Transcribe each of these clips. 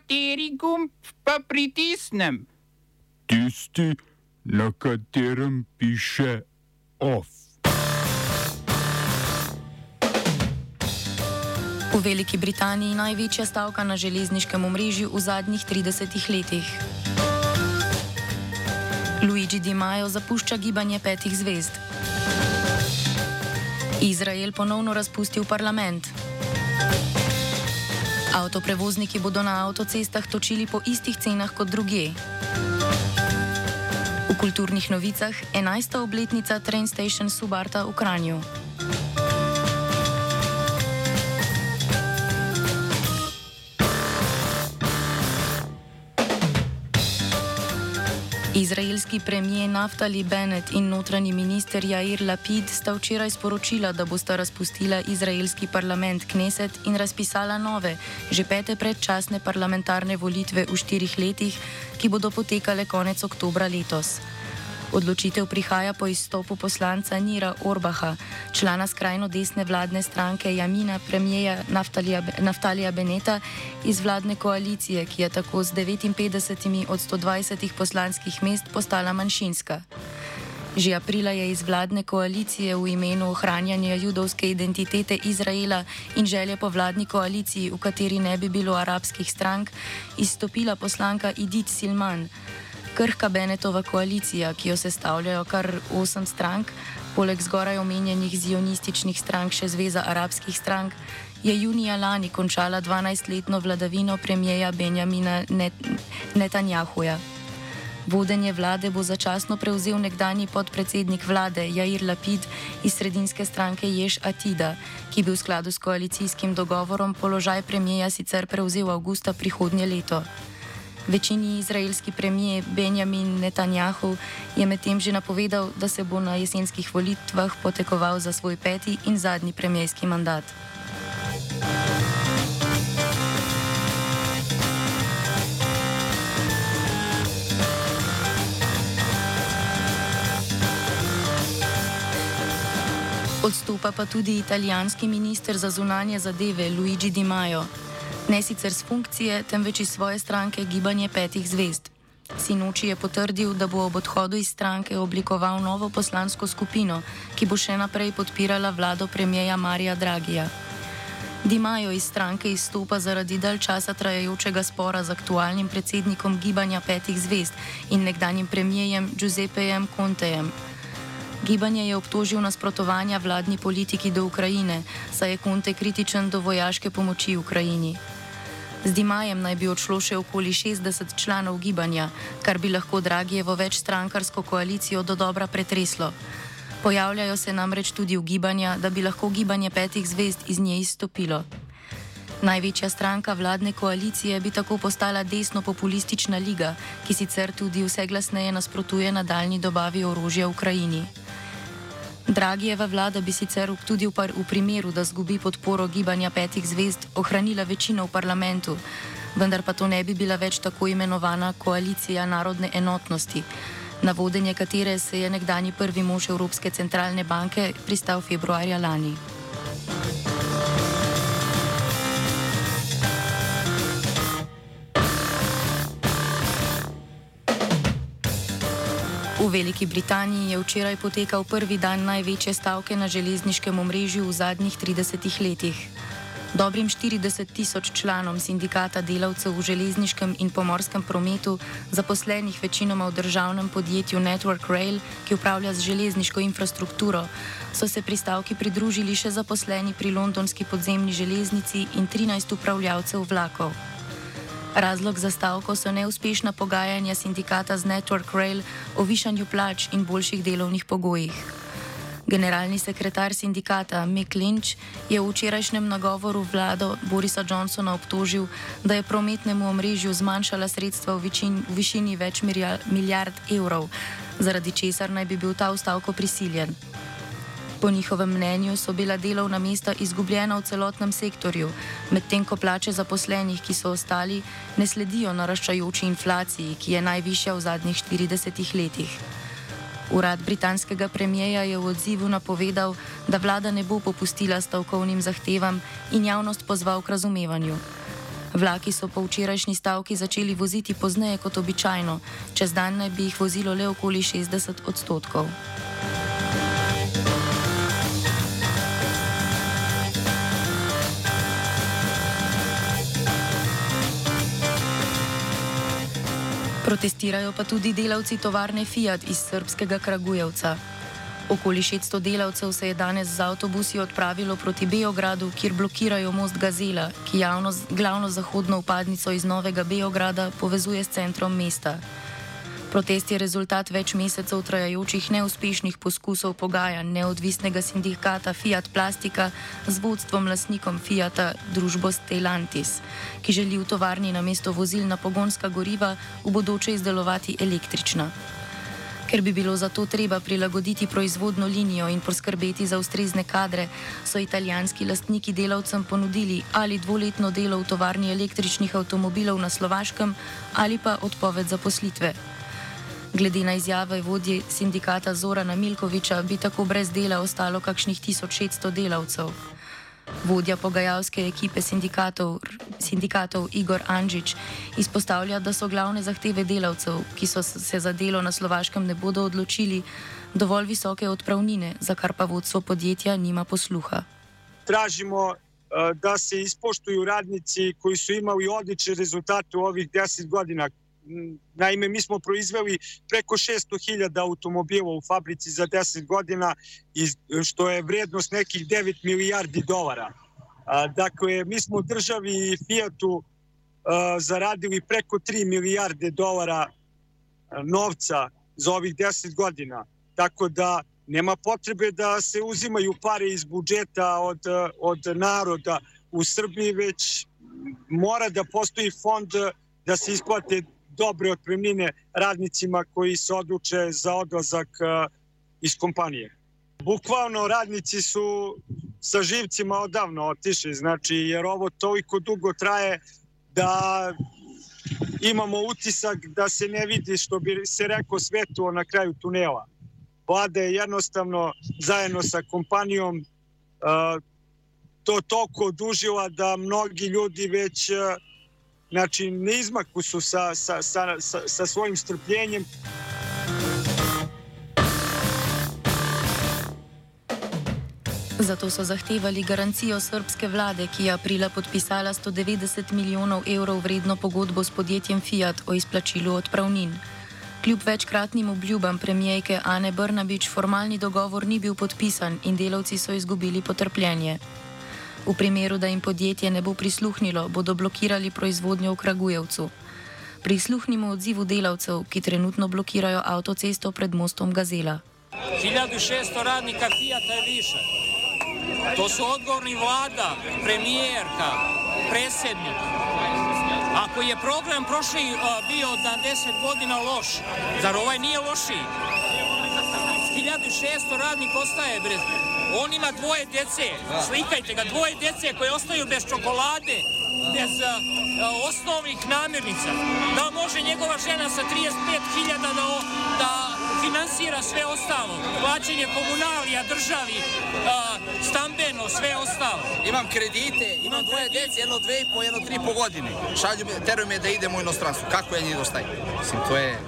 Kateri gumb pa pritisnem? Tisti, na katerem piše OF. V Veliki Britaniji največja stavka na železniškem omrežju v zadnjih 30 letih. Luigi Di Maio zapušča gibanje petih zvezd. Izrael ponovno razpustil parlament. Avtoprevozniki bodo na avtocestah točili po istih cenah kot druge. V kulturnih novicah 11. obletnica Train Station Subarta v Kranju. Izraelski premijer Naftali Bennett in notranji minister Jair Lapid sta včeraj sporočila, da bosta razpustila izraelski parlament Kneset in razpisala nove, že pete predčasne parlamentarne volitve v štirih letih, ki bodo potekale konec oktobra letos. Odločitev prihaja po izstopu poslanca Nira Orbaha, člana skrajno desne vladne stranke Jamina, premijeja Naftalija, Naftalija Beneta iz vladne koalicije, ki je tako z 59 od 120 poslanskih mest postala manjšinska. Že aprila je iz vladne koalicije v imenu ohranjanja judovske identitete Izraela in želje po vladni koaliciji, v kateri ne bi bilo arabskih strank, izstopila poslanka Edith Silman. Krhka Benetova koalicija, ki jo sestavljajo kar osem strank, poleg zgoraj omenjenih zionističnih strank še Zveza arabskih strank, je junija lani končala 12-letno vladavino premijeja Benjamina Net Netanjahuja. Vodenje vlade bo začasno prevzel nekdani podpredsednik vlade Jair Lapid iz sredinske stranke Ješ Atida, ki bi v skladu s koalicijskim dogovorom položaj premijeja sicer prevzel avgusta prihodnje leto. Večini izraelski premijer Benjamin Netanjahu je medtem že napovedal, da se bo na jesenskih volitvah potekoval za svoj peti in zadnji premijski mandat. Odstopa pa tudi italijanski minister za zunanje zadeve Luigi Di Maio ne sicer z funkcije, temveč iz svoje stranke Gibanje petih zvezd. Sinoči je potrdil, da bo ob odhodu iz stranke oblikoval novo poslansko skupino, ki bo še naprej podpirala vlado premijeja Marija Dragija. Dimajo iz stranke izstopa zaradi dalj časa trajajočega spora z aktualnim predsednikom Gibanja petih zvezd in nekdanjim premijejem Giuseppejem Contejem. Gibanje je obtožil nasprotovanja vladni politiki do Ukrajine, saj je Conte kritičen do vojaške pomoči Ukrajini. Z Dimajem naj bi odšlo še okoli 60 članov gibanja, kar bi lahko Dragijevo večstrankarsko koalicijo do dobra pretreslo. Pojavljajo se namreč tudi v gibanja, da bi lahko gibanje petih zvezd iz nje izstopilo. Največja stranka vladne koalicije bi tako postala desno-populistična liga, ki sicer tudi vse glasneje nasprotuje nadaljni dobavi orožja Ukrajini. Dragijeva vlada bi sicer tudi v, v primeru, da zgubi podporo gibanja petih zvezd, ohranila večino v parlamentu, vendar pa to ne bi bila več tako imenovana koalicija narodne enotnosti, na vodenje katere se je nekdani prvi mož Evropske centralne banke pristal februarja lani. V Veliki Britaniji je včeraj potekal prvi dan največje stavke na železniškem omrežju v zadnjih 30 letih. Dobrim 40 tisoč članom sindikata delavcev v železniškem in pomorskem prometu, zaposlenih večinoma v državnem podjetju Network Rail, ki upravlja z železniško infrastrukturo, so se pri stavki pridružili še zaposleni pri londonski podzemni železnici in 13 upravljavcev vlakov. Razlog za stavko so neuspešna pogajanja sindikata z Network Rail o višanju plač in boljših delovnih pogojih. Generalni sekretar sindikata Mick Lynch je v včerajšnjem nagovoru vlado Borisa Johnsona obtožil, da je prometnemu omrežju zmanjšala sredstva v, vičin, v višini več milijard evrov, zaradi česar naj bi bil ta v stavko prisiljen. Po njihovem mnenju so bila delovna mesta izgubljena v celotnem sektorju, medtem ko plače zaposlenih, ki so ostali, ne sledijo naraščajoči inflaciji, ki je najvišja v zadnjih 40 letih. Urad britanskega premijeja je v odzivu napovedal, da vlada ne bo popustila stavkovnim zahtevam in javnost pozval k razumevanju. Vlaki so po včerajšnji stavki začeli voziti pozneje kot običajno, čez dan naj bi jih vozilo le okoli 60 odstotkov. Protestirajo pa tudi delavci tovarne Fiat iz srpskega Kragujevca. Okoli 600 delavcev se je danes z avtobusi odpravilo proti Beogradu, kjer blokirajo most Gazela, ki javno, glavno zahodno upadnico iz Novega Beograda povezuje s centrom mesta. Protest je rezultat več mesecev trajajočih neuspešnih poskusov pogajanj neodvisnega sindikata Fiat Plastika z vodstvom lasnikom Fiata družbo Stellantis, ki želi v tovarni na mesto vozil na pogonska goriva v bodoče izdelovati električna. Ker bi bilo zato treba prilagoditi proizvodno linijo in poskrbeti za ustrezne kadre, so italijanski lastniki delavcem ponudili ali dvoletno delo v tovarni električnih avtomobilov na Slovaškem ali pa odpoved zaposlitve. Glede na izjave vodje sindikata Zorana Milkoviča bi tako brez dela ostalo kakšnih 1600 delavcev. Vodja pogajalske ekipe sindikatov, sindikatov Igor Anžič izpostavlja, da so glavne zahteve delavcev, ki so se za delo na Slovaškem ne bodo odločili, dovolj visoke odpravnine, za kar pa vodstvo podjetja nima posluha. Tražimo, eh, da se izpoštuju radnici, ki so imeli odlične rezultate v ovih deset godina, Naime, mi smo proizveli preko 600.000 automobila u fabrici za 10 godina, što je vrednost nekih 9 milijardi dolara. Dakle, mi smo državi Fiatu zaradili preko 3 milijarde dolara novca za ovih 10 godina. Tako da nema potrebe da se uzimaju pare iz budžeta od, od naroda u Srbiji, već mora da postoji fond da se isplate dobre otpremnine radnicima koji se odluče za odlazak iz kompanije. Bukvalno radnici su sa živcima odavno otišli, znači jer ovo toliko dugo traje da imamo utisak da se ne vidi što bi se rekao svetu na kraju tunela. Vlada je jednostavno zajedno sa kompanijom uh, to toliko odužila da mnogi ljudi već uh, Znači, na izmaku su sa, sa, sa, sa, sa svojim strpljenjem. Zato so zahtevali garancijo srpske vlade, ki je aprila podpisala 190 milijonov evrov vredno pogodbo s podjetjem Fiat o izplačilu odpravnin. Kljub večkratnim obljubam premijejke Ane Brnabič, formalni dogovor ni bil podpisan in delavci so izgubili potrpljenje. V primeru, da jim podjetje ne bo prisluhnilo, bodo blokirali proizvodnjo v Kragujevcu. Prisluhnimo odzivu delavcev, ki trenutno blokirajo avtocesto pred mostom Gazela. 1600 radnika Fiata je više. To su odgovorni vlada, premijerka, predsjednik. Ako je program prošli bio da 10 godina loš, zar ovaj nije lošiji? 1600 radnika ostaje bez On ima dvoje djece, da. slikajte ga, dvoje djece koje ostaju bez čokolade, bez uh, osnovnih namirnica. Da može njegova žena sa 35.000 da, da finansira sve ostalo, plaćanje komunalija, državi, uh, stambeno, sve ostalo. Imam kredite, imam dvoje djece, jedno dve i po, jedno tri po godine. Šalju me, teruju me da idem u inostranstvo. Kako ja njih dostajem? Mislim, to je,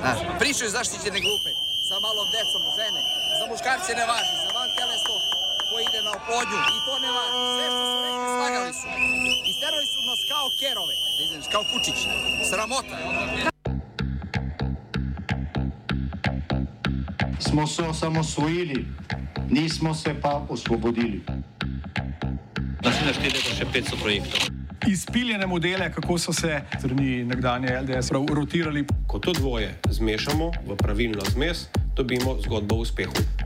znaš, pričaju zaštićene grupe sa malom decom, žene. Za muškarce ne važi, na oplodnju i to ne važi. Sve što su rekli slagali su. Isterali su nas kao kerove, da izvijem, kao kučić. Sramota. Smo se osamosvojili, nismo se pa osvobodili. Naslednje štiri leta še 500 projektov. Izpiljene modele, kako so se strani nekdanje LDS rotirali. Ko to dvoje zmešamo v pravilno zmes, dobimo zgodbo o uspehu.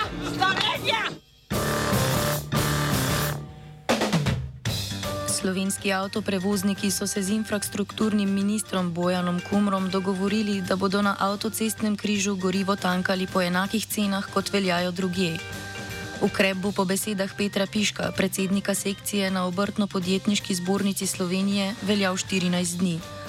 Slovenski avtoprevozniki so se z infrastrukturnim ministrom Bojanom Kumrom dogovorili, da bodo na avtocestnem križu gorivo tankali po enakih cenah, kot veljajo druge. Ukrep bo po besedah Petra Piška, predsednika sekcije na obrtno-podjetniški zbornici Slovenije, veljal 14 dni.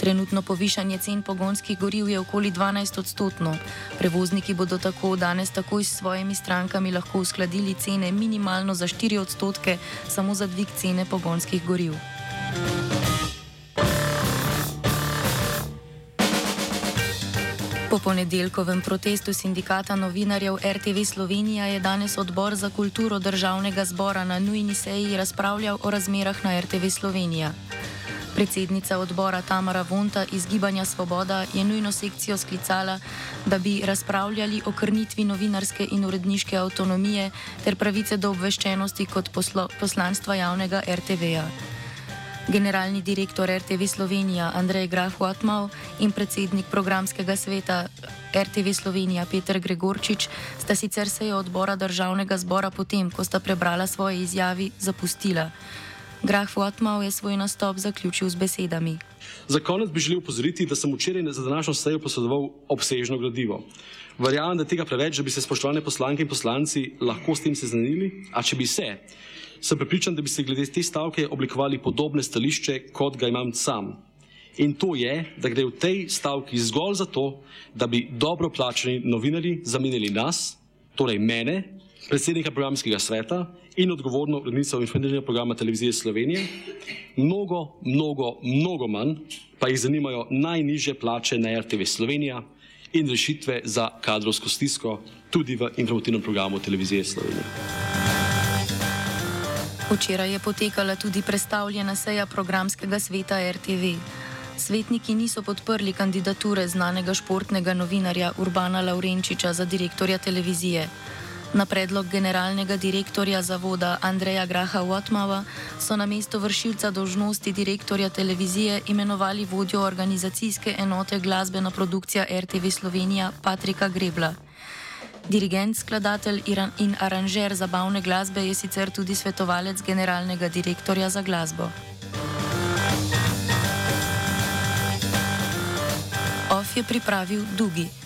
Trenutno povišanje cen pogonskih goriv je okoli 12 odstotno. Prevozniki bodo tako danes takoj s svojimi strankami lahko uskladili cene minimalno za 4 odstotke, samo za dvig cene pogonskih goriv. Po ponedeljkovem protestu sindikata novinarjev RTV Slovenija je danes odbor za kulturo državnega zbora na nujni seji razpravljal o razmerah na RTV Slovenija. Predsednica odbora Tamara Vonta iz Gibanja Svoboda je nujno sekcijo sklicala, da bi razpravljali o krnitvi novinarske in uredniške avtonomije ter pravice do obveščenosti kot poslo, poslanstva javnega RTV-ja. Generalni direktor RTV Slovenija Andrej Graf Watmau in predsednik programskega sveta RTV Slovenija Petr Gregorčič sta sicer sejo odbora državnega zbora potem, ko sta prebrala svoje izjavi, zapustila. Graf Watmau je svoj nastop zaključil z besedami. Za konec bi želel upozoriti, da sem včeraj za današnjo sejo posredoval obsežno gradivo. Verjamem, da tega preveč, da bi se spoštovane poslanke in poslanci lahko s tem seznanili, a če bi se, sem prepričan, da bi se glede te stavke oblikovali podobne stališče, kot ga imam sam. In to je, da gre v tej stavki zgolj za to, da bi dobro plačeni novinari zamenjali nas, torej mene, predsednika programskega sveta in odgovorno urednico informativnega programa televizije Slovenije, mnogo, mnogo, mnogo manj pa jih zanimajo najniže plače na RTV Slovenija in rešitve za kadrovsko stisko tudi v informativnem programu televizije Slovenije. Včeraj je potekala tudi predstavljena seja programskega sveta RTV. Svetniki niso podprli kandidature znanega športnega novinarja Urbana Laurenčiča za direktorja televizije. Na predlog generalnega direktorja zavoda Andreja Graha Watmava so na mesto vršilca dožnosti direktorja televizije imenovali vodjo organizacijske enote glasbena produkcija RTV Slovenija Patrika Grebla. Dirigent, skladatelj in aranžer zabavne glasbe je sicer tudi svetovalec generalnega direktorja za glasbo. OF je pripravil Dugi.